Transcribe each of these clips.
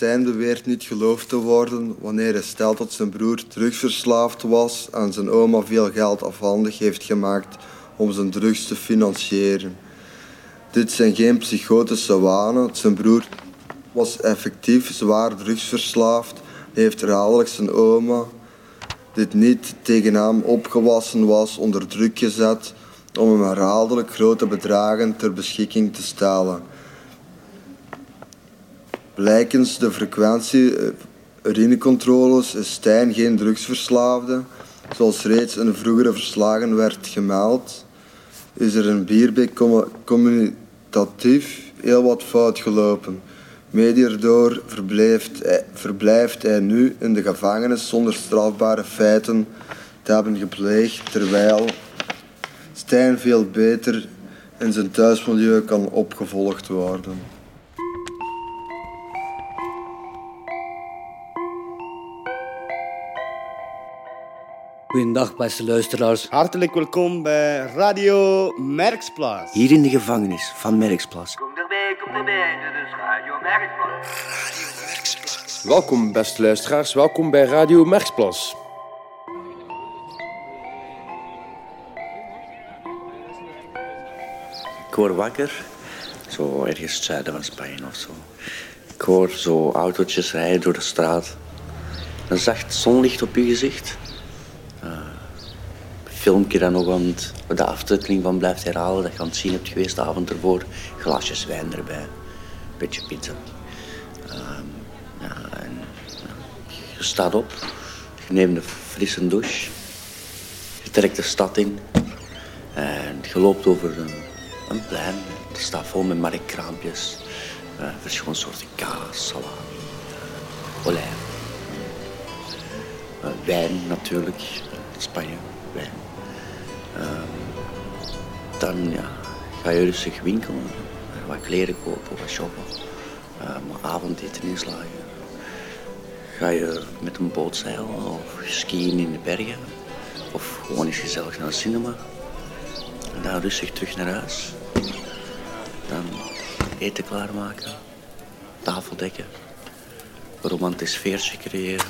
Stijn beweert niet geloofd te worden wanneer hij stelt dat zijn broer drugsverslaafd was en zijn oma veel geld afhandig heeft gemaakt om zijn drugs te financieren. Dit zijn geen psychotische wanen. Zijn broer was effectief zwaar drugsverslaafd. Heeft herhaaldelijk zijn oma, dit niet tegen hem opgewassen was, onder druk gezet om hem herhaaldelijk grote bedragen ter beschikking te stellen. Blijkens de frequentie eh, urinecontroles is Stijn geen drugsverslaafde, zoals reeds in vroegere verslagen werd gemeld is er in Bierbeek communicatief heel wat fout gelopen. Mede hierdoor verblijft hij, verblijft hij nu in de gevangenis zonder strafbare feiten te hebben gepleegd, terwijl Stijn veel beter in zijn thuismilieu kan opgevolgd worden. Goedendag, beste luisteraars. Hartelijk welkom bij Radio Merksplas. Hier in de gevangenis van Merksplas. Kom erbij, kom erbij, dit is Radio Merksplas. Radio Merksplas. Welkom, beste luisteraars. Welkom bij Radio Merksplas. Ik word wakker, zo ergens het zuiden van Spanje of zo. Ik hoor zo autootjes rijden door de straat. Een zacht zonlicht op je gezicht filmpje dan nog aan de aftiteling van blijft herhalen. Dat je aan het zien hebt geweest de avond ervoor. Glasjes wijn erbij. Beetje pizza. Ja, en, je staat op. Je neemt een frisse douche. Je trekt de stad in. En je loopt over een, een plein. Het staat vol met marktkraampjes. Uh, verschillende soorten kaas, salami, uh, olijf. Uh, wijn natuurlijk. Spanje, wijn. Dan ga je rustig winkelen, wat kleren kopen, wat shoppen, uh, avondeten inslagen. Ga je met een boot zeilen of skiën in de bergen of gewoon eens gezellig naar de cinema. En dan rustig terug naar huis. Dan eten klaarmaken, tafel dekken, romantisch feestje creëren,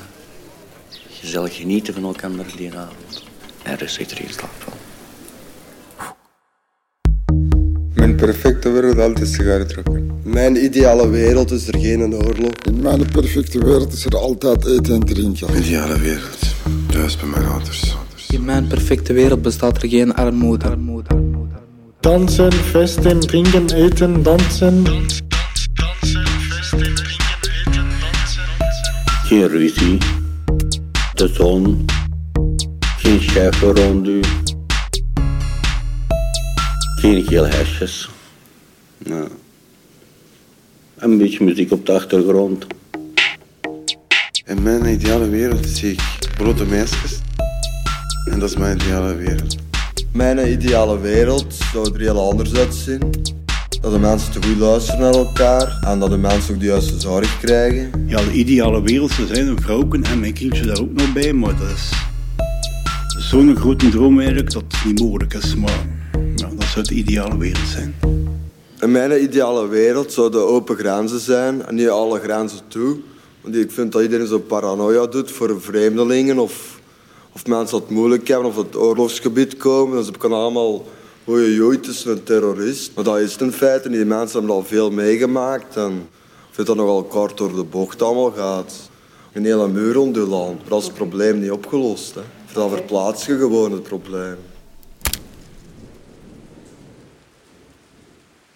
gezellig genieten van elkaar die avond en rustig terug slapen. Mijn perfecte wereld altijd sigaren roken. Mijn ideale wereld is er geen oorlog. In mijn perfecte wereld is er altijd eten en drinken. Ideale wereld. Thuis bij mijn ouders. In mijn perfecte wereld bestaat er geen armoede. Dansen, festen, drinken, eten, dansen. Geen ruzie. De zon. Geen chef rond u. Geen geel hesjes. Nou. Een beetje muziek op de achtergrond. In mijn ideale wereld zie ik grote meisjes. En dat is mijn ideale wereld. Mijn ideale wereld zou er heel anders uitzien. Dat de mensen te goed luisteren naar elkaar en dat de mensen ook de juiste zorg krijgen. Ja, de ideale wereld zou zijn een vrouw en mijn kindje daar ook nog bij, maar dat is zo'n grote droom eigenlijk dat het niet mogelijk is. Maar ja, zou de ideale wereld zijn. In mijn ideale wereld zouden open grenzen zijn en niet alle grenzen toe. Want ik vind dat iedereen zo paranoia doet voor vreemdelingen of, of mensen dat het moeilijk hebben of het oorlogsgebied komen. Dus ze kunnen allemaal hoe je tussen een terrorist. Maar dat is het in feite niet. Die mensen hebben al veel meegemaakt en ik vind dat nogal kort door de bocht allemaal gaat. Een hele muur rond je land. Maar dat is het probleem niet opgelost. Hè. Verplaats je gewoon het probleem.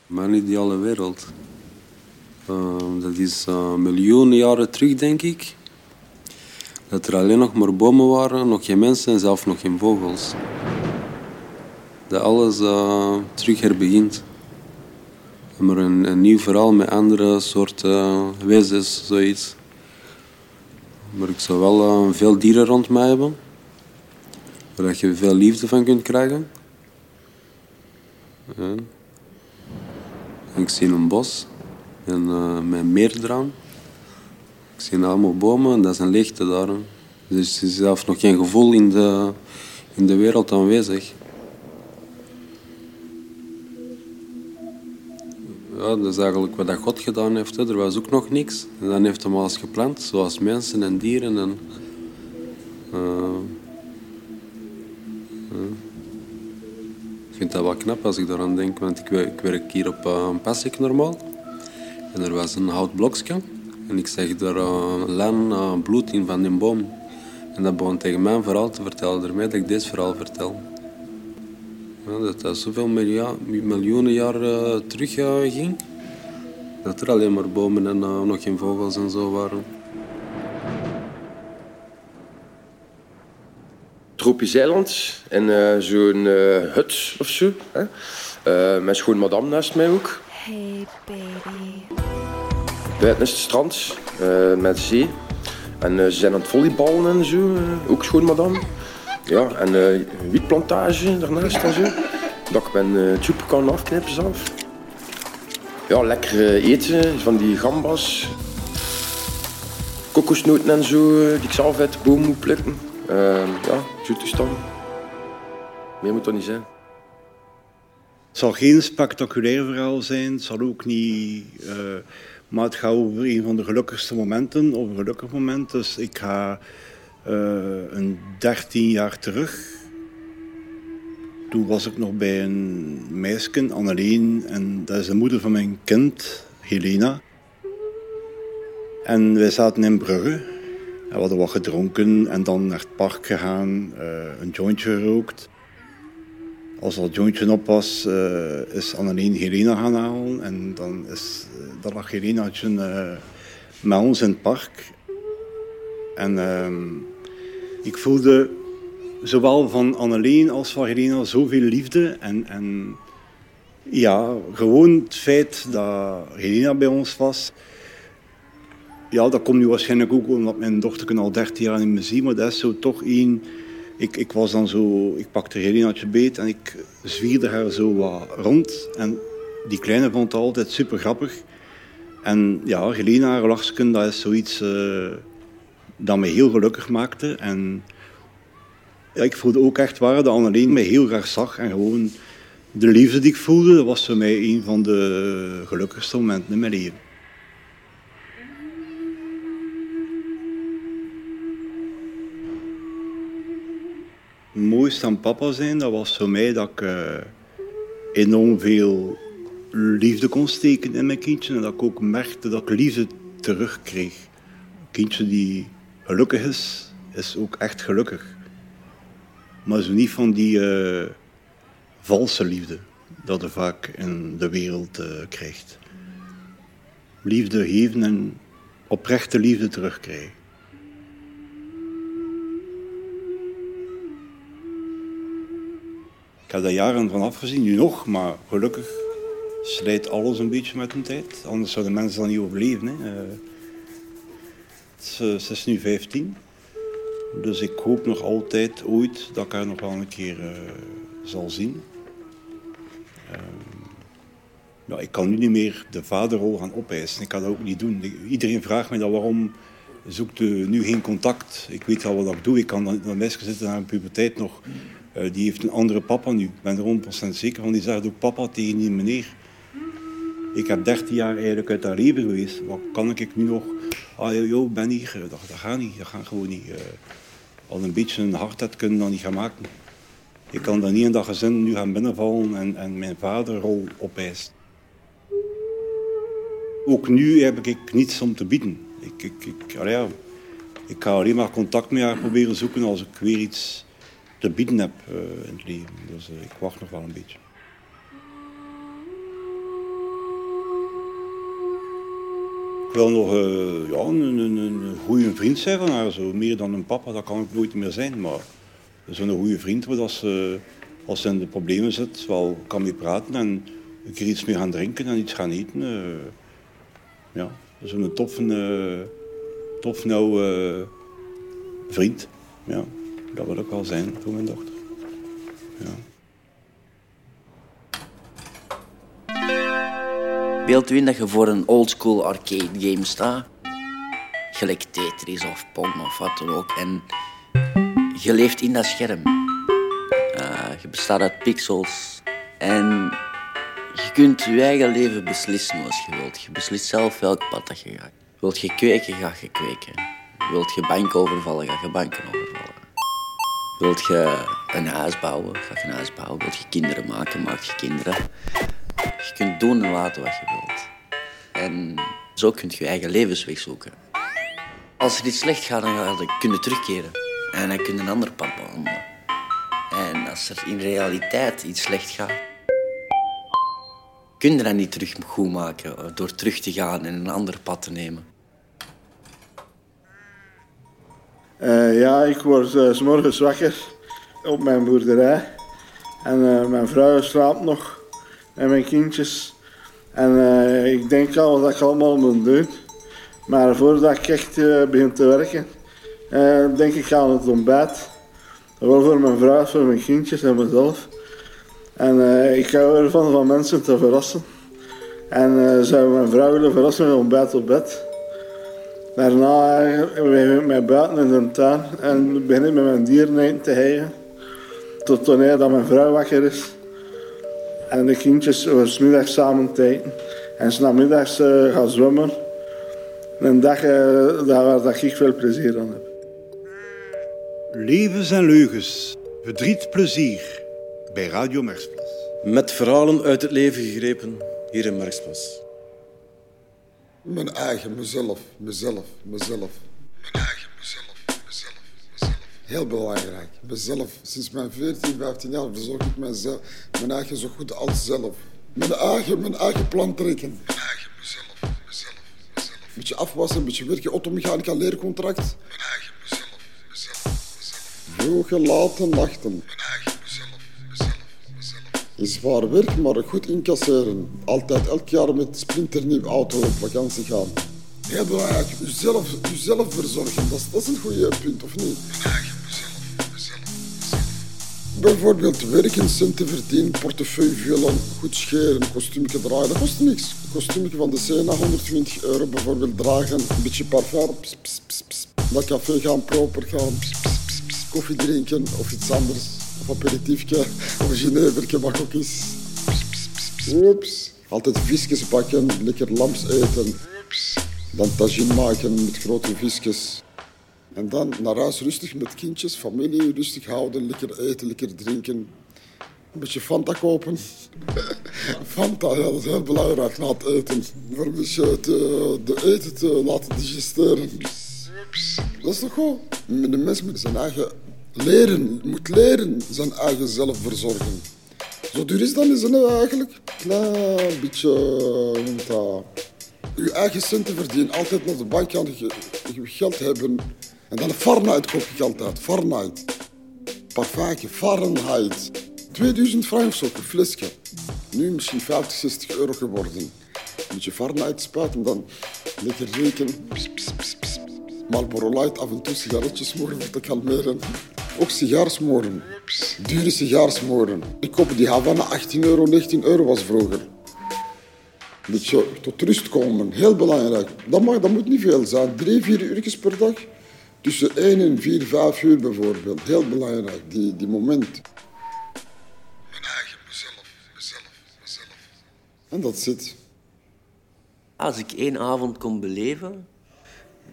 Mijn ideale wereld. Uh, dat is uh, miljoenen jaren terug, denk ik. Dat er alleen nog maar bomen waren, nog geen mensen en zelfs nog geen vogels. Dat alles uh, terug herbegint. Maar een, een, nieuw verhaal met andere soorten wezens, zoiets. Maar ik zou wel veel dieren rond mij hebben. Waar je veel liefde van kunt krijgen. Ja. Ik zie een bos en, uh, met meer eraan. Ik zie allemaal bomen en dat is een leegte daar. Dus er is zelfs nog geen gevoel in de, in de wereld aanwezig. Ja, dat is eigenlijk wat God gedaan heeft. Er was ook nog niks. En dan heeft hem alles geplant, zoals mensen en dieren. En, uh, Ik vind dat wel knap als ik daaraan denk, want ik, ik werk hier op uh, een Passik normaal. En er was een houtblokje. En ik zag daar uh, lijn uh, bloed in van die boom. En dat begon tegen mijn verhaal te vertellen, daarmee dat ik dit verhaal vertel. Ja, dat dat zoveel miljoenen jaar uh, terug ging. Dat er alleen maar bomen en nog geen vogels en zo waren. Tropisch eiland en uh, zo'n hut of zo. Hè? mijn schoon madame naast mij ook. Hey baby. Buiten is het strand met zee. En ze zijn aan het volleyballen en zo, ook schoon madame. Ja, en uh, wietplantage daarnaast en zo. Dat ik mijn uh, tube kan afknippen zelf. Ja, lekker eten van die gambas. Kokosnoten en zo, die ik zelf uit de boom moet plukken. Uh, ja, zo toestand. Meer moet dat niet zijn. Het zal geen spectaculair verhaal zijn. Het zal ook niet... Uh, maar het gaat over een van de gelukkigste momenten. Over een gelukkig moment. Dus ik ga... Uh, een 13 jaar terug. Toen was ik nog bij een meisje, Anneleen, en dat is de moeder van mijn kind, Helena. En wij zaten in Brugge. We hadden wat gedronken en dan naar het park gegaan, uh, een jointje gerookt. Als dat jointje op was, uh, is Anneleen Helena gaan halen. En dan, is, dan lag Helenaatje met ons in het park. En uh, ik voelde zowel van Anneleen als van Helena zoveel liefde. En, en ja, gewoon het feit dat Helena bij ons was. Ja, dat komt nu waarschijnlijk ook omdat mijn dochter al 13 jaar niet meer zie. Maar dat is zo toch één... Ik, ik was dan zo... Ik pakte Helenaatje beet en ik zwierde haar zo wat rond. En die kleine vond het altijd super grappig. En ja, Helena, lachsken, dat is zoiets... Uh, dat me heel gelukkig maakte. En ik voelde ook echt waar dat Anneleen mij heel graag zag. En gewoon de liefde die ik voelde, dat was voor mij een van de gelukkigste momenten in mijn leven. Mooiste aan papa zijn, dat was voor mij dat ik uh, enorm veel liefde kon steken in mijn kindje. En dat ik ook merkte dat ik liefde terugkreeg. Een kindje die gelukkig is, is ook echt gelukkig. Maar zo niet van die uh, valse liefde dat je vaak in de wereld uh, krijgt. Liefde geven en oprechte liefde terugkrijgen. Heb daar jaren van afgezien, nu nog, maar gelukkig slijt alles een beetje met een tijd. Anders zouden mensen dan niet overleven. Hè. Uh, ze is nu 15. Dus ik hoop nog altijd ooit dat ik haar nog wel een keer uh, zal zien. Nou, ik kan nu niet meer de vaderrol gaan opeisen. Ik kan dat ook niet doen. Iedereen vraagt mij dan waarom zoekt u nu geen contact. Ik weet wel wat ik doe. Ik kan dan meisje zitten naar een puberteit nog. Uh, die heeft een andere papa nu. Ik ben er 100% zeker van. Die zegt ook papa tegen die meneer. Ik heb 13 jaar eigenlijk uit haar leven geweest. Wat kan ik nu nog? Ah, joh, ben hier. Dat, dat gaat niet. Dat gaat gewoon niet. Uh, al een beetje een hardheid kunnen dan niet gaan maken. Ik kan dan niet in dat gezin nu gaan binnenvallen en, en mijn vaderrol opeisen. Ook nu heb ik niets om te bieden. Ik, ik, ik, ja, ik ga alleen maar contact met haar proberen zoeken als ik weer iets te bieden heb uh, in het leven. Dus uh, ik wacht nog wel een beetje. Ik wil nog uh, ja, een, een, een goede vriend zijn van haar. Zo. Meer dan een papa, dat kan ik nooit meer zijn. Maar zo'n goede vriend, waar als, als ze in de problemen zit, wel kan mee praten en een keer iets meer gaan drinken en iets gaan eten. Uh, ja, zo'n toffe, tof nou vriend. Ja, dat wil ik wel zijn voor mijn dochter. Ja. Beeld u in dat je voor een oldschool arcade game staat. Gelijk Tetris of Pong of wat dan ook. En je leeft in dat scherm. Uh, je bestaat uit pixels. En je kunt je eigen leven beslissen als je wilt. Je beslist zelf welk pad dat je gaat. Wilt je kweken, ga je kweken. Wilt je banken overvallen, ga je banken overvallen. Wilt je een huis bouwen, ga je een huis bouwen. Wilt je kinderen maken, maak je kinderen. Je kunt doen en laten wat je wilt. En zo kun je je eigen levensweg zoeken. Als er iets slecht gaat, dan ga je terugkeren. En dan kun je een ander pad bewandelen. En als er in realiteit iets slecht gaat, kun je dat niet terug goed maken door terug te gaan en een ander pad te nemen. Uh, ja, ik word uh, s morgens wakker op mijn boerderij. En uh, mijn vrouw slaapt nog en mijn kindjes. En ik denk al wat ik allemaal moet doen. Maar voordat ik echt begin te werken, denk ik aan het ontbijt. Wel voor mijn vrouw, voor mijn kindjes en mezelf. En ik hou ervan van mensen te verrassen. En zou mijn vrouw willen verrassen met ontbijt op bed. Daarna ben ik mij buiten in de tuin en begin ik met mijn dieren te hegen. Tot wanneer dat mijn vrouw wakker is. En de kindjes we smiddags samen te eten. En s'namiddags uh, gaan zwemmen. Een dag uh, waar dat ik veel plezier aan heb. Levens en leugens. Verdriet, plezier. Bij Radio Merksplas. Met verhalen uit het leven gegrepen hier in Merksplas. Mijn eigen, mezelf, mezelf, mezelf. Mijn eigen, mezelf, mezelf, mezelf. Heel belangrijk. Mezelf. Sinds mijn 14, 15 jaar verzorg ik mezelf, mijn eigen zo goed als zelf. Mijn eigen, mijn eigen plan trekken. Mijn eigen, mezelf, mezelf, mezelf. Een beetje afwassen, een beetje werken, automechanica, leercontract. Mijn eigen, mezelf, mezelf, mezelf. Vroegen, laten, nachten. In zwaar werk, maar goed incasseren. Altijd elk jaar met splinternieuw auto op vakantie gaan. Heel belangrijk, uzelf, uzelf verzorgen. Dat is, dat is een goede punt, of niet? Bijvoorbeeld werken, centen verdienen, portefeuille vullen, goed scheren, kostuumje draaien. Dat kost niks. Een kostuumje van de Sena, 120 euro bijvoorbeeld dragen. Een beetje parfum, pss, pss, pss, pss. Naar café gaan, proper gaan, pss, pss, pss, koffie drinken of iets anders aperitiefje of een genevertje mag ook eens. Altijd visjes bakken, lekker lams eten. Dan tagine maken met grote visjes. En dan naar huis rustig met kindjes, familie, rustig houden, lekker eten, lekker drinken. Een beetje Fanta kopen. Fanta, ja, dat is heel belangrijk na het eten. Voor een beetje te, de eten te laten digesteren. Dat is toch goed? De mens moet zijn eigen leren, moet leren zijn eigen zelf verzorgen. Zo duur is dat niet zo eigenlijk. Klein beetje, hoe Je eigen centen verdienen, altijd naar de bank gaan, je, geld hebben. En dan Fahrenheit koop ik altijd, Fahrenheit. Parfumje, Fahrenheit. 2000 frank of zo, een flesje. Nu misschien 50, 60 euro geworden. Een beetje Fahrenheit spuiten, dan lekker rekenen. Marlboro Light, af en toe sigaretjes smoren voor te kalmeren. Ook sigaarsmoren. Dure sigaarsmoren. Ik koop die Havana 18 euro, 19 euro was vroeger. Beetje tot rust komen, heel belangrijk. Dat, mag, dat moet niet veel zijn. Drie, vier uurtjes per dag. Tussen 1 en 4, 5 uur bijvoorbeeld. Heel belangrijk, die, die moment. Mijn eigen mezelf, mezelf, mezelf. En dat zit. Als ik één avond kon beleven,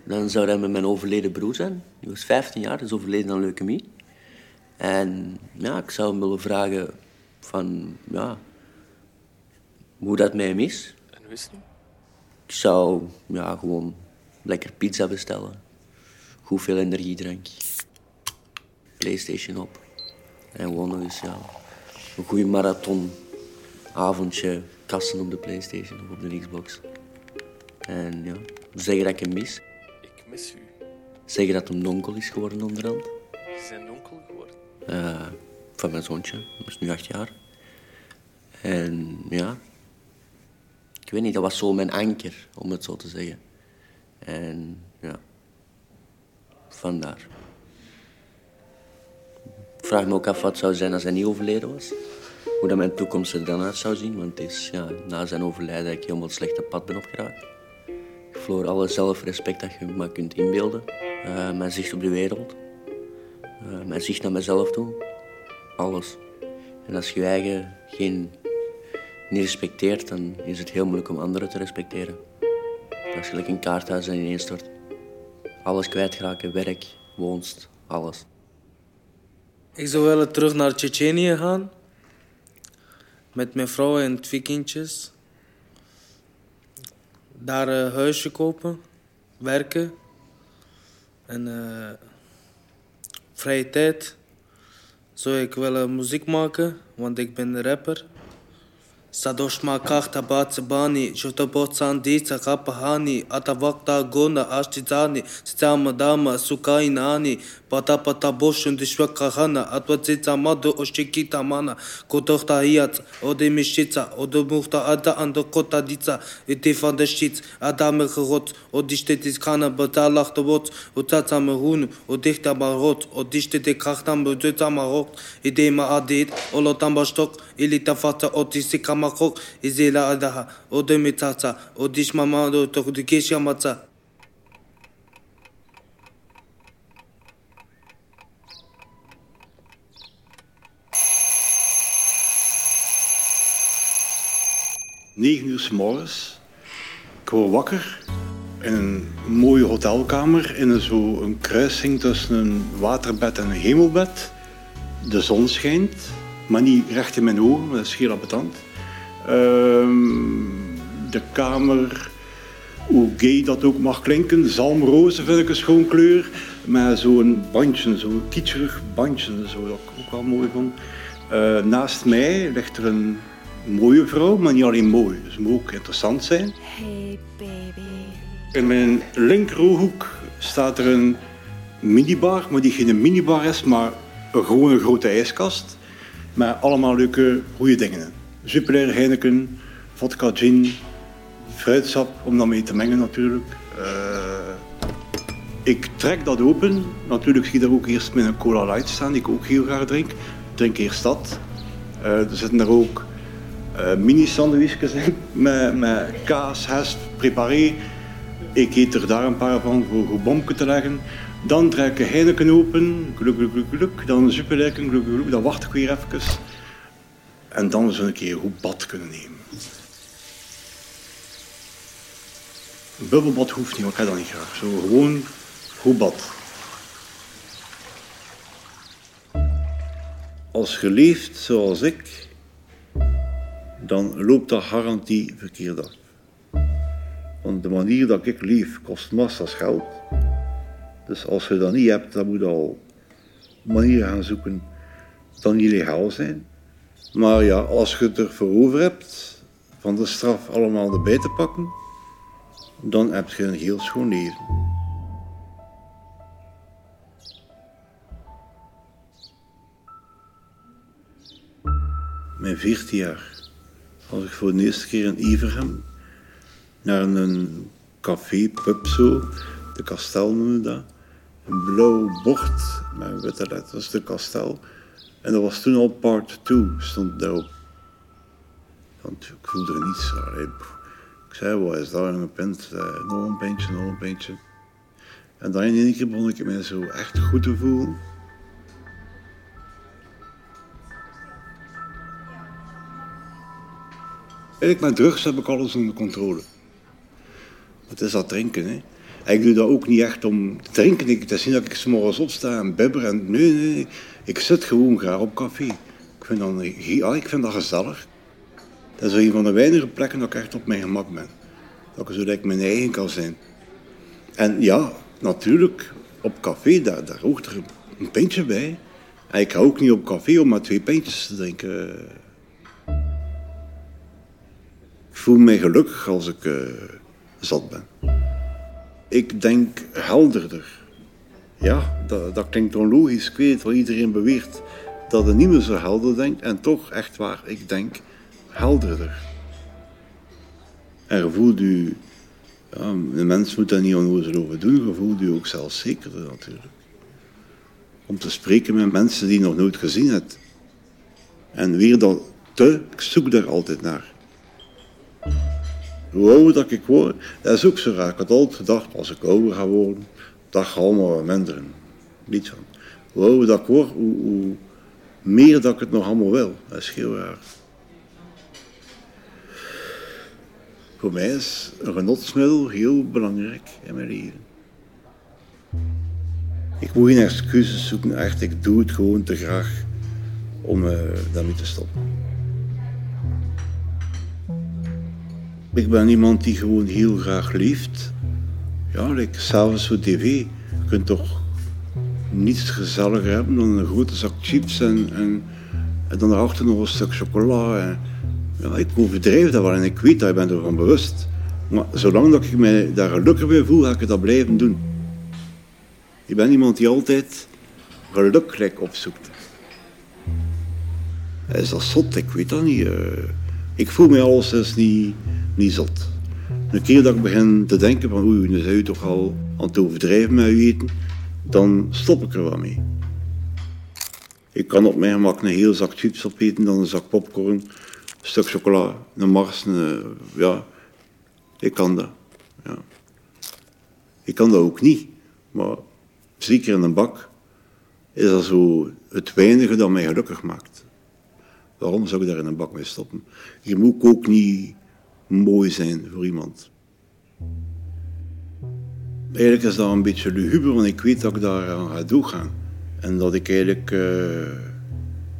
dan zou dat met mijn overleden broer zijn. Die was 15 jaar, is overleden aan leukemie. En ja, ik zou hem willen vragen van, ja, hoe dat met hem is. En hoe is het Ik zou ja, gewoon lekker pizza bestellen. Goed veel energiedrank. Playstation op. En gewoon nog eens ja, een goede marathon avondje kassen op de Playstation of op de Xbox. En ja, zeggen dat ik hem mis. Mis u. Zeggen dat hem donkel is geworden onderhand. Is zijn donkel geworden? Uh, van mijn zoontje, dat is nu acht jaar. En ja, ik weet niet, dat was zo mijn anker, om het zo te zeggen. En ja, vandaar. Ik vraag me ook af wat zou zijn als hij niet overleden was. Hoe dat mijn toekomst er dan uit zou zien. Want het is ja, na zijn overlijden dat ik helemaal het slechte pad ben opgeraakt. Verloor alle zelfrespect dat je me kunt inbeelden. Uh, mijn zicht op de wereld. Uh, mijn zicht naar mezelf toe. Alles. En als je eigen geen niet respecteert, dan is het heel moeilijk om anderen te respecteren. Dat is gelijk een kaarthuis dat ineenstort. Alles kwijtraken, werk, woonst, alles. Ik zou willen terug naar Tsjetsjenië gaan. Met mijn vrouw en twee kindjes. Daar een huisje kopen, werken. En eh, vrije tijd zou ik willen muziek maken, want ik ben rapper. Sadoshma kahta batsabani, jotobot sandita kapahani, atavakta gona ashtitani, Stamadama, sukainani, patapata boshun dishwakahana, atwatita mado oshikita mana, kotohta iat, odemishita, odomuhta ada andokota dica, itifandashit, adamehot, odishtetis kana batalahtovot, utatamahun, odihta marot, odishtete kahtam budutamarot, idema adit, olotambashtok, ilitafata otisikam makok, izela adaha, ode mitata, odish mamado tokdikisha matza. Negen uur s morgens. Ik wakker in een mooie hotelkamer in een, zo een kruising tussen een waterbed en een hemelbed. De zon schijnt, maar niet recht in mijn ogen, dat is heel appetant. Ehm, de kamer, hoe gay dat ook mag klinken, zalmrozen vind ik een schoon kleur. Met zo'n bandje, zo'n kitscherig bandje, zo, dat ik ook wel mooi vond. Eh, naast mij ligt er een mooie vrouw, maar niet alleen mooi. Ze moet ook interessant zijn. Hey baby. In mijn linkerooghoek staat er een minibar, maar die geen minibar is, maar een gewone grote ijskast. Met allemaal leuke, goede dingen in. Jupiler, Heineken, vodka, gin, fruitsap, om dat mee te mengen natuurlijk. Eh, ik trek dat open. Natuurlijk zie je daar ook eerst met een cola light staan, die ik ook heel graag drink. Ik drink eerst dat. Eh, er zitten daar ook eh, mini-sandwichjes in, met, met kaas, hest, preparé. Ik eet er daar een paar van voor een bomken te leggen. Dan trek ik Heineken open, gluk, gluk, gluk, gluk. Dan gluk, gluk, gluk. Dan wacht ik weer even. En dan ik een keer goed bad kunnen nemen. Een bubbelbad hoeft niet, maar ik heb dat niet graag. Zo gewoon goed bad. Als je leeft zoals ik, dan loopt dat garantie verkeerd af. Want de manier dat ik leef kost massa's geld. Dus als je dat niet hebt, dan moet je al manieren gaan zoeken dan illegaal zijn. Maar ja, als je het ervoor over hebt van de straf allemaal erbij te pakken, dan heb je een heel schoon leven. Mijn 14 jaar was ik voor de eerste keer in Everham naar een café, pub zo, de kastel noemde dat. Een blauw bord met witte letters, de kastel. En dat was toen al part 2, stond daarop. Want ik voelde er niets. Ik zei, wat is daar een pint? Uh, nog een pintje, nog een pintje. En dan in één keer begon ik me zo echt goed te voelen. Eigenlijk met drugs heb ik alles onder controle. Het is dat drinken, hè. Ik doe dat ook niet echt om te drinken. Ik, het is niet dat ik s'morgens opsta en bibber en... Nee, nee. Ik zit gewoon graag op café. Ik vind, dat, ja, ik vind dat gezellig. Dat is een van de weinige plekken dat ik echt op mijn gemak ben. Dat ik zo dat mijn eigen kan zijn. En ja, natuurlijk, op café, daar, daar hoort er een pintje bij. En ik ga ook niet op café om maar twee pintjes te drinken. Ik voel me gelukkig als ik uh, zat ben. Ik denk helderder. Ja, dat, dat klinkt onlogisch. Ik weet wel, iedereen beweert dat het niet zo helder denkt. En toch, echt waar, ik denk helderder. En voelt u... Ja, de mens moet daar niet onnozel over doen. Je voelt u ook zelfzekerder natuurlijk. Om te spreken met mensen die nog nooit gezien hebt. En weer dat te, ik zoek daar altijd naar. Hoe ouder ik word, dat is ook zo raar. Ik had altijd gedacht, als ik ouder ga worden, dat gaat allemaal wat minder. Niet van. Hoe ouder dat ik word, hoe, hoe, meer dat ik het nog allemaal wil. Dat is heel raar. Voor mij is een genotsmiddel heel belangrijk in mijn leven. Ik moet geen excuses zoeken, echt. Ik doe het gewoon te graag om uh, daarmee te stoppen. Ik ben iemand die gewoon heel graag leeft. Ja, like, s'avonds voor tv. Je kunt toch niets gezelliger hebben dan een grote zak chips en, en, dan erachter nog een stuk chocola. Ja, ik overdrijf dat wel en ik weet dat, ik ben ervan bewust. Maar zolang dat ik mij daar gelukkig bij voel, ga ik dat blijven doen. Ik ben iemand die altijd geluk opzoekt. Is dat zot? Ik weet dat niet. Ik voel me alleszins niet, niet zot. Een keer dat ik begin te denken van oei, nu zijn u toch al aan het overdrijven met eten, dan stop ik er wel mee. Ik kan op mijn gemak een heel zak chips opeten, dan een zak popcorn, een stuk chocola, een mars, een, ja. Ik kan dat. Ja. Ik kan dat ook niet, maar zeker in een bak is dat zo het weinige dat mij gelukkig maakt. Waarom zou ik daar in een bak mee stoppen? Je moet ook niet mooi zijn voor iemand. Eigenlijk is dat een beetje luguber, want ik weet dat ik daar aan ga doorgaan. En dat ik eigenlijk uh,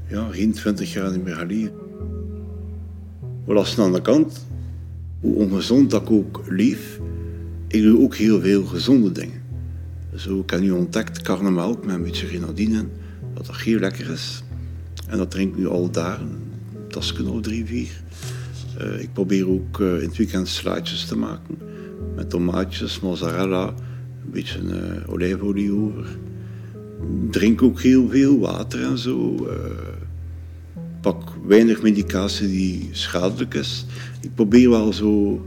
ja, geen twintig jaar niet meer ga leven. Maar is aan de kant, hoe ongezond dat ik ook leef, ik doe ook heel veel gezonde dingen. Zo, ik heb nu ontdekt karnemelk met een beetje grenadine, dat dat heel lekker is. En dat drink ik nu al daar, een tasje of drie, vier. Uh, ik probeer ook uh, in het weekend slaatjes te maken. Met tomaatjes, mozzarella, een beetje uh, olijfolie over. Drink ook heel veel water en zo. pak weinig medicatie die schadelijk is. Ik probeer wel zo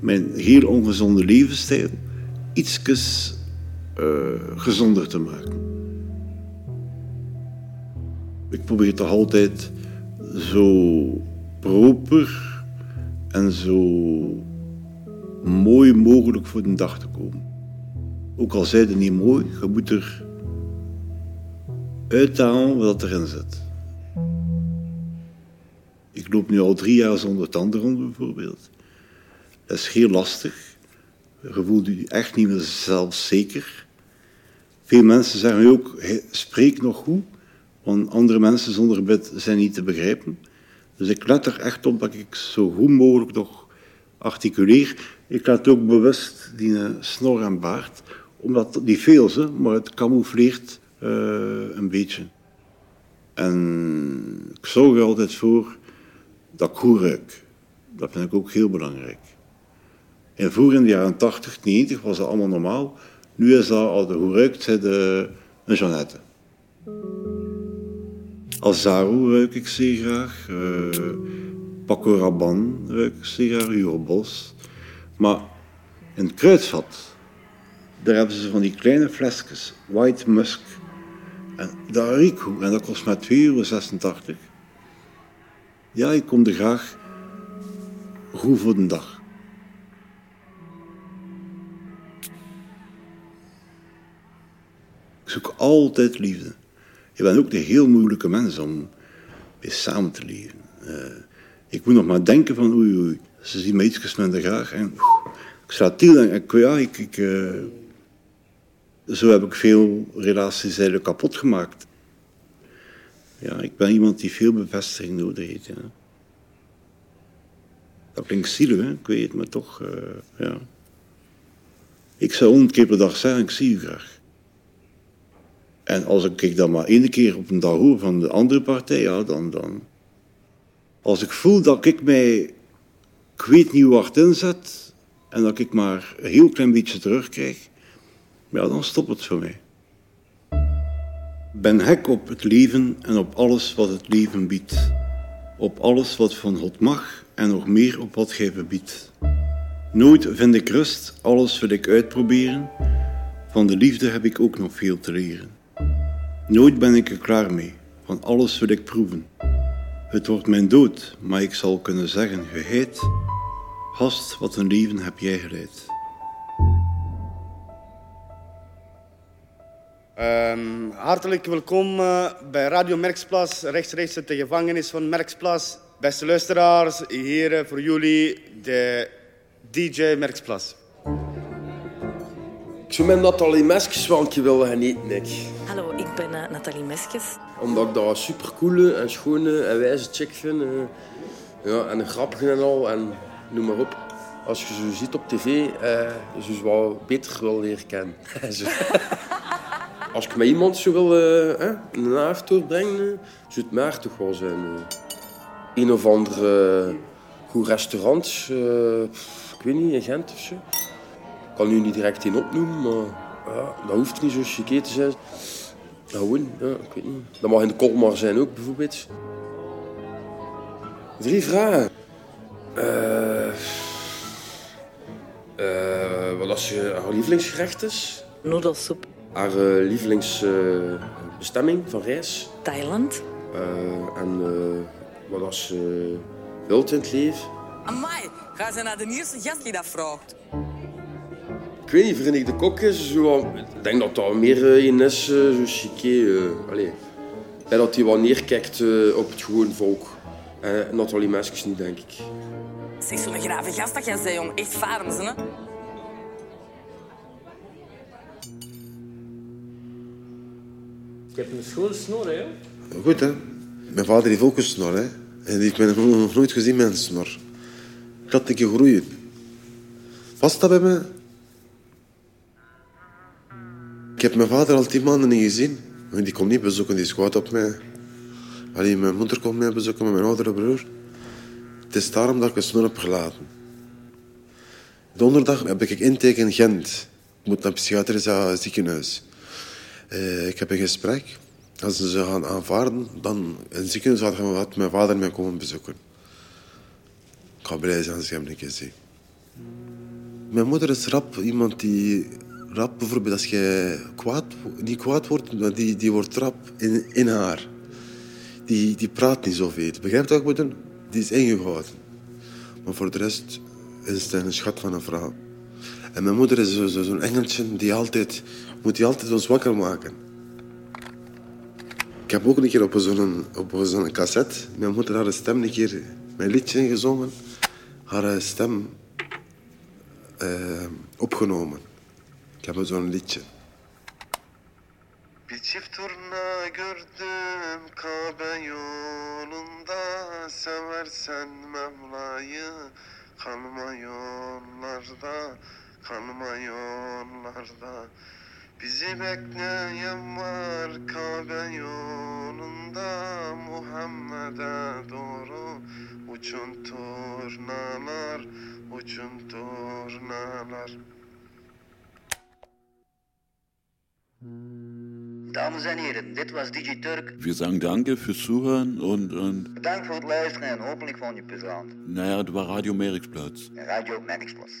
mijn heel ongezonde levensstijl ietsjes gezonder te maken. Ik probeer toch altijd zo proper en zo mooi mogelijk voor de dag te komen. Ook al zijn het niet mooi, je moet er uithalen wat erin zit. Ik loop nu al drie jaar zonder tanden bijvoorbeeld. Dat is heel lastig. Je voelt je echt niet meer zelfzeker. Veel mensen zeggen ook, spreek nog goed. Want andere mensen zonder gebed zijn niet te begrijpen. Dus ik let er echt op dat ik zo goed mogelijk nog articuleer. Ik laat ook bewust die snor en baard, omdat niet veel is, maar het camoufleert uh, een beetje. En ik zorg er altijd voor dat ik goed ruik. Dat vind ik ook heel belangrijk. En vroeger in de jaren 80, 90 was dat allemaal normaal. Nu is dat, als de goed ruikt, de, een Jeannette. Azaro ruik ik zeer graag. Uh, Paco Rabanne ruik ik zeer graag. Hugo Bos. Maar in kruidvat, daar hebben ze van die kleine flesjes. White Musk. En dat riek. En dat kost maar 2,86 euro. Ja, ik kom er graag goed voor de dag. Ik zoek altijd liefde. Je bent ook een heel moeilijke mens om mee samen te leven. Uh, ik moet nog maar denken van oei oei, ze zien me iets minder graag. Ik sta til en ik, ja, ik, ik uh, zo heb ik veel relaties eigenlijk kapot gemaakt. Ja, ik ben iemand die veel bevestiging nodig heeft. Dat klinkt zielig, hè? ik weet het, maar toch, uh, ja. Ik zou honderd keer per dag zeggen, ik zie u graag. En als ik dat maar één keer op een dag hoor van de andere partij, ja, dan, dan... Als ik voel dat ik mij, ik weet niet hoe hard inzet, en dat ik maar een heel klein beetje terugkrijg, ja, dan stopt het voor mij. Ben hek op het leven en op alles wat het leven biedt. Op alles wat van God mag en nog meer op wat gij verbiedt. Nooit vind ik rust, alles wil ik uitproberen. Van de liefde heb ik ook nog veel te leren. Nooit ben ik er klaar mee, van alles wil ik proeven. Het wordt mijn dood, maar ik zal kunnen zeggen, geheid, hast wat een leven heb jij geleid. Um, hartelijk welkom uh, bij Radio Merksplas, rechtstreeks uit de gevangenis van Merksplas. Beste luisteraars, hier voor jullie de DJ Merksplas. Ik zou met Nathalie Meskes wel een keer willen gaan eten, ik. Hallo, ben eh, Nathalie Meskes. Omdat ik dat een supercoole en schone en wijze chick vind. eh. ja, en een grappige en al. En noem maar op. Als je zo ziet op tv, eh je ze wel beter wil leren kennen. Als ik met iemand zo wil eh, eh, een avond doorbrengen, eh, zou het maar toch wel zijn. eh. een of ander eh, goed restaurant, eh, ik weet niet, in Gent. Ik kan nu niet direct in opnoemen, maar dat hoeft niet zo chiqué te zijn. Ja, gewoon, ja, ik weet niet. Dat mag in de Kolmar zijn ook, bijvoorbeeld. Drie vragen. Eh eh, wat als je haar lievelingsgerecht is? Noedelsoep. Haar eh, lievelingsbestemming van reis? Thailand. Eh, en eh, wat als je wilt in het leven? Amai, ga ze naar de eerste gast die dat vraagt. Ik weet niet, Verenigde Kok is zo... Ik denk dat dat meer eh, een is, eh, zo chiqué. eh, allee. Ik dat hij wel neerkijkt op het gewone volk. Eh Nathalie Meskes niet, denk ik. Zeg, zo'n grave gast dat jij zei, jong. Echt varen ze, hè? Ik heb een schoon snor, hè. Goed, hè? Mijn vader heeft ook een snor, hè? En die heeft mij nog nooit gezien met een snor. Ik had een keer groeien. Past dat bij me? Heb mijn vader al tien maanden niet gezien. En Die komt niet bezoeken, die is kwaad op mij. Alleen mijn moeder komt mij bezoeken met mijn oudere broer. Het is daarom dat ik een snor heb gelaten. Donderdag heb ik intake in Gent. Ik moet naar een psychiatrisch eh, ziekenhuis. Eh, ik heb een gesprek. Als ze ze gaan aanvaarden, dan in het ziekenhuis had, mijn vader mij komen bezoeken. Ik ga blij zijn als ik hem een keer. Mijn moeder is rap, iemand die rap bijvoorbeeld als je kwaad, niet kwaad wordt, maar die, die wordt rap in, in haar. Die, die praat niet zoveel. Begrijpt wat ik bedoel? Die is ingehouden. Maar voor de rest is het een schat van een vrouw. En mijn moeder is zo- zo- zo'n engeltje die altijd, moet die altijd ons wakker maken. Ik heb ook een keer op zo'n, op zo'n cassette, mijn moeder haar stem een keer mijn liedje ingezongen, haar stem eh, opgenomen. Ik heb zo'n liedje. Bir çift turna gördüm Kabe yolunda. Seversen Mevla'yı Kanma yollarda Kanma yollarda. Bizi bekleyen var Kabe yolunda. Muhammed'e doğru Uçun turnalar Uçun turnalar Dames en heren, dit was DJ Turk. Wir sagen danke fürs Zuhören und, und Bedankt voor het luisteren en hopelijk vond je het plezant. naja, het war Radio Meriksplatz. Radio Merksplas.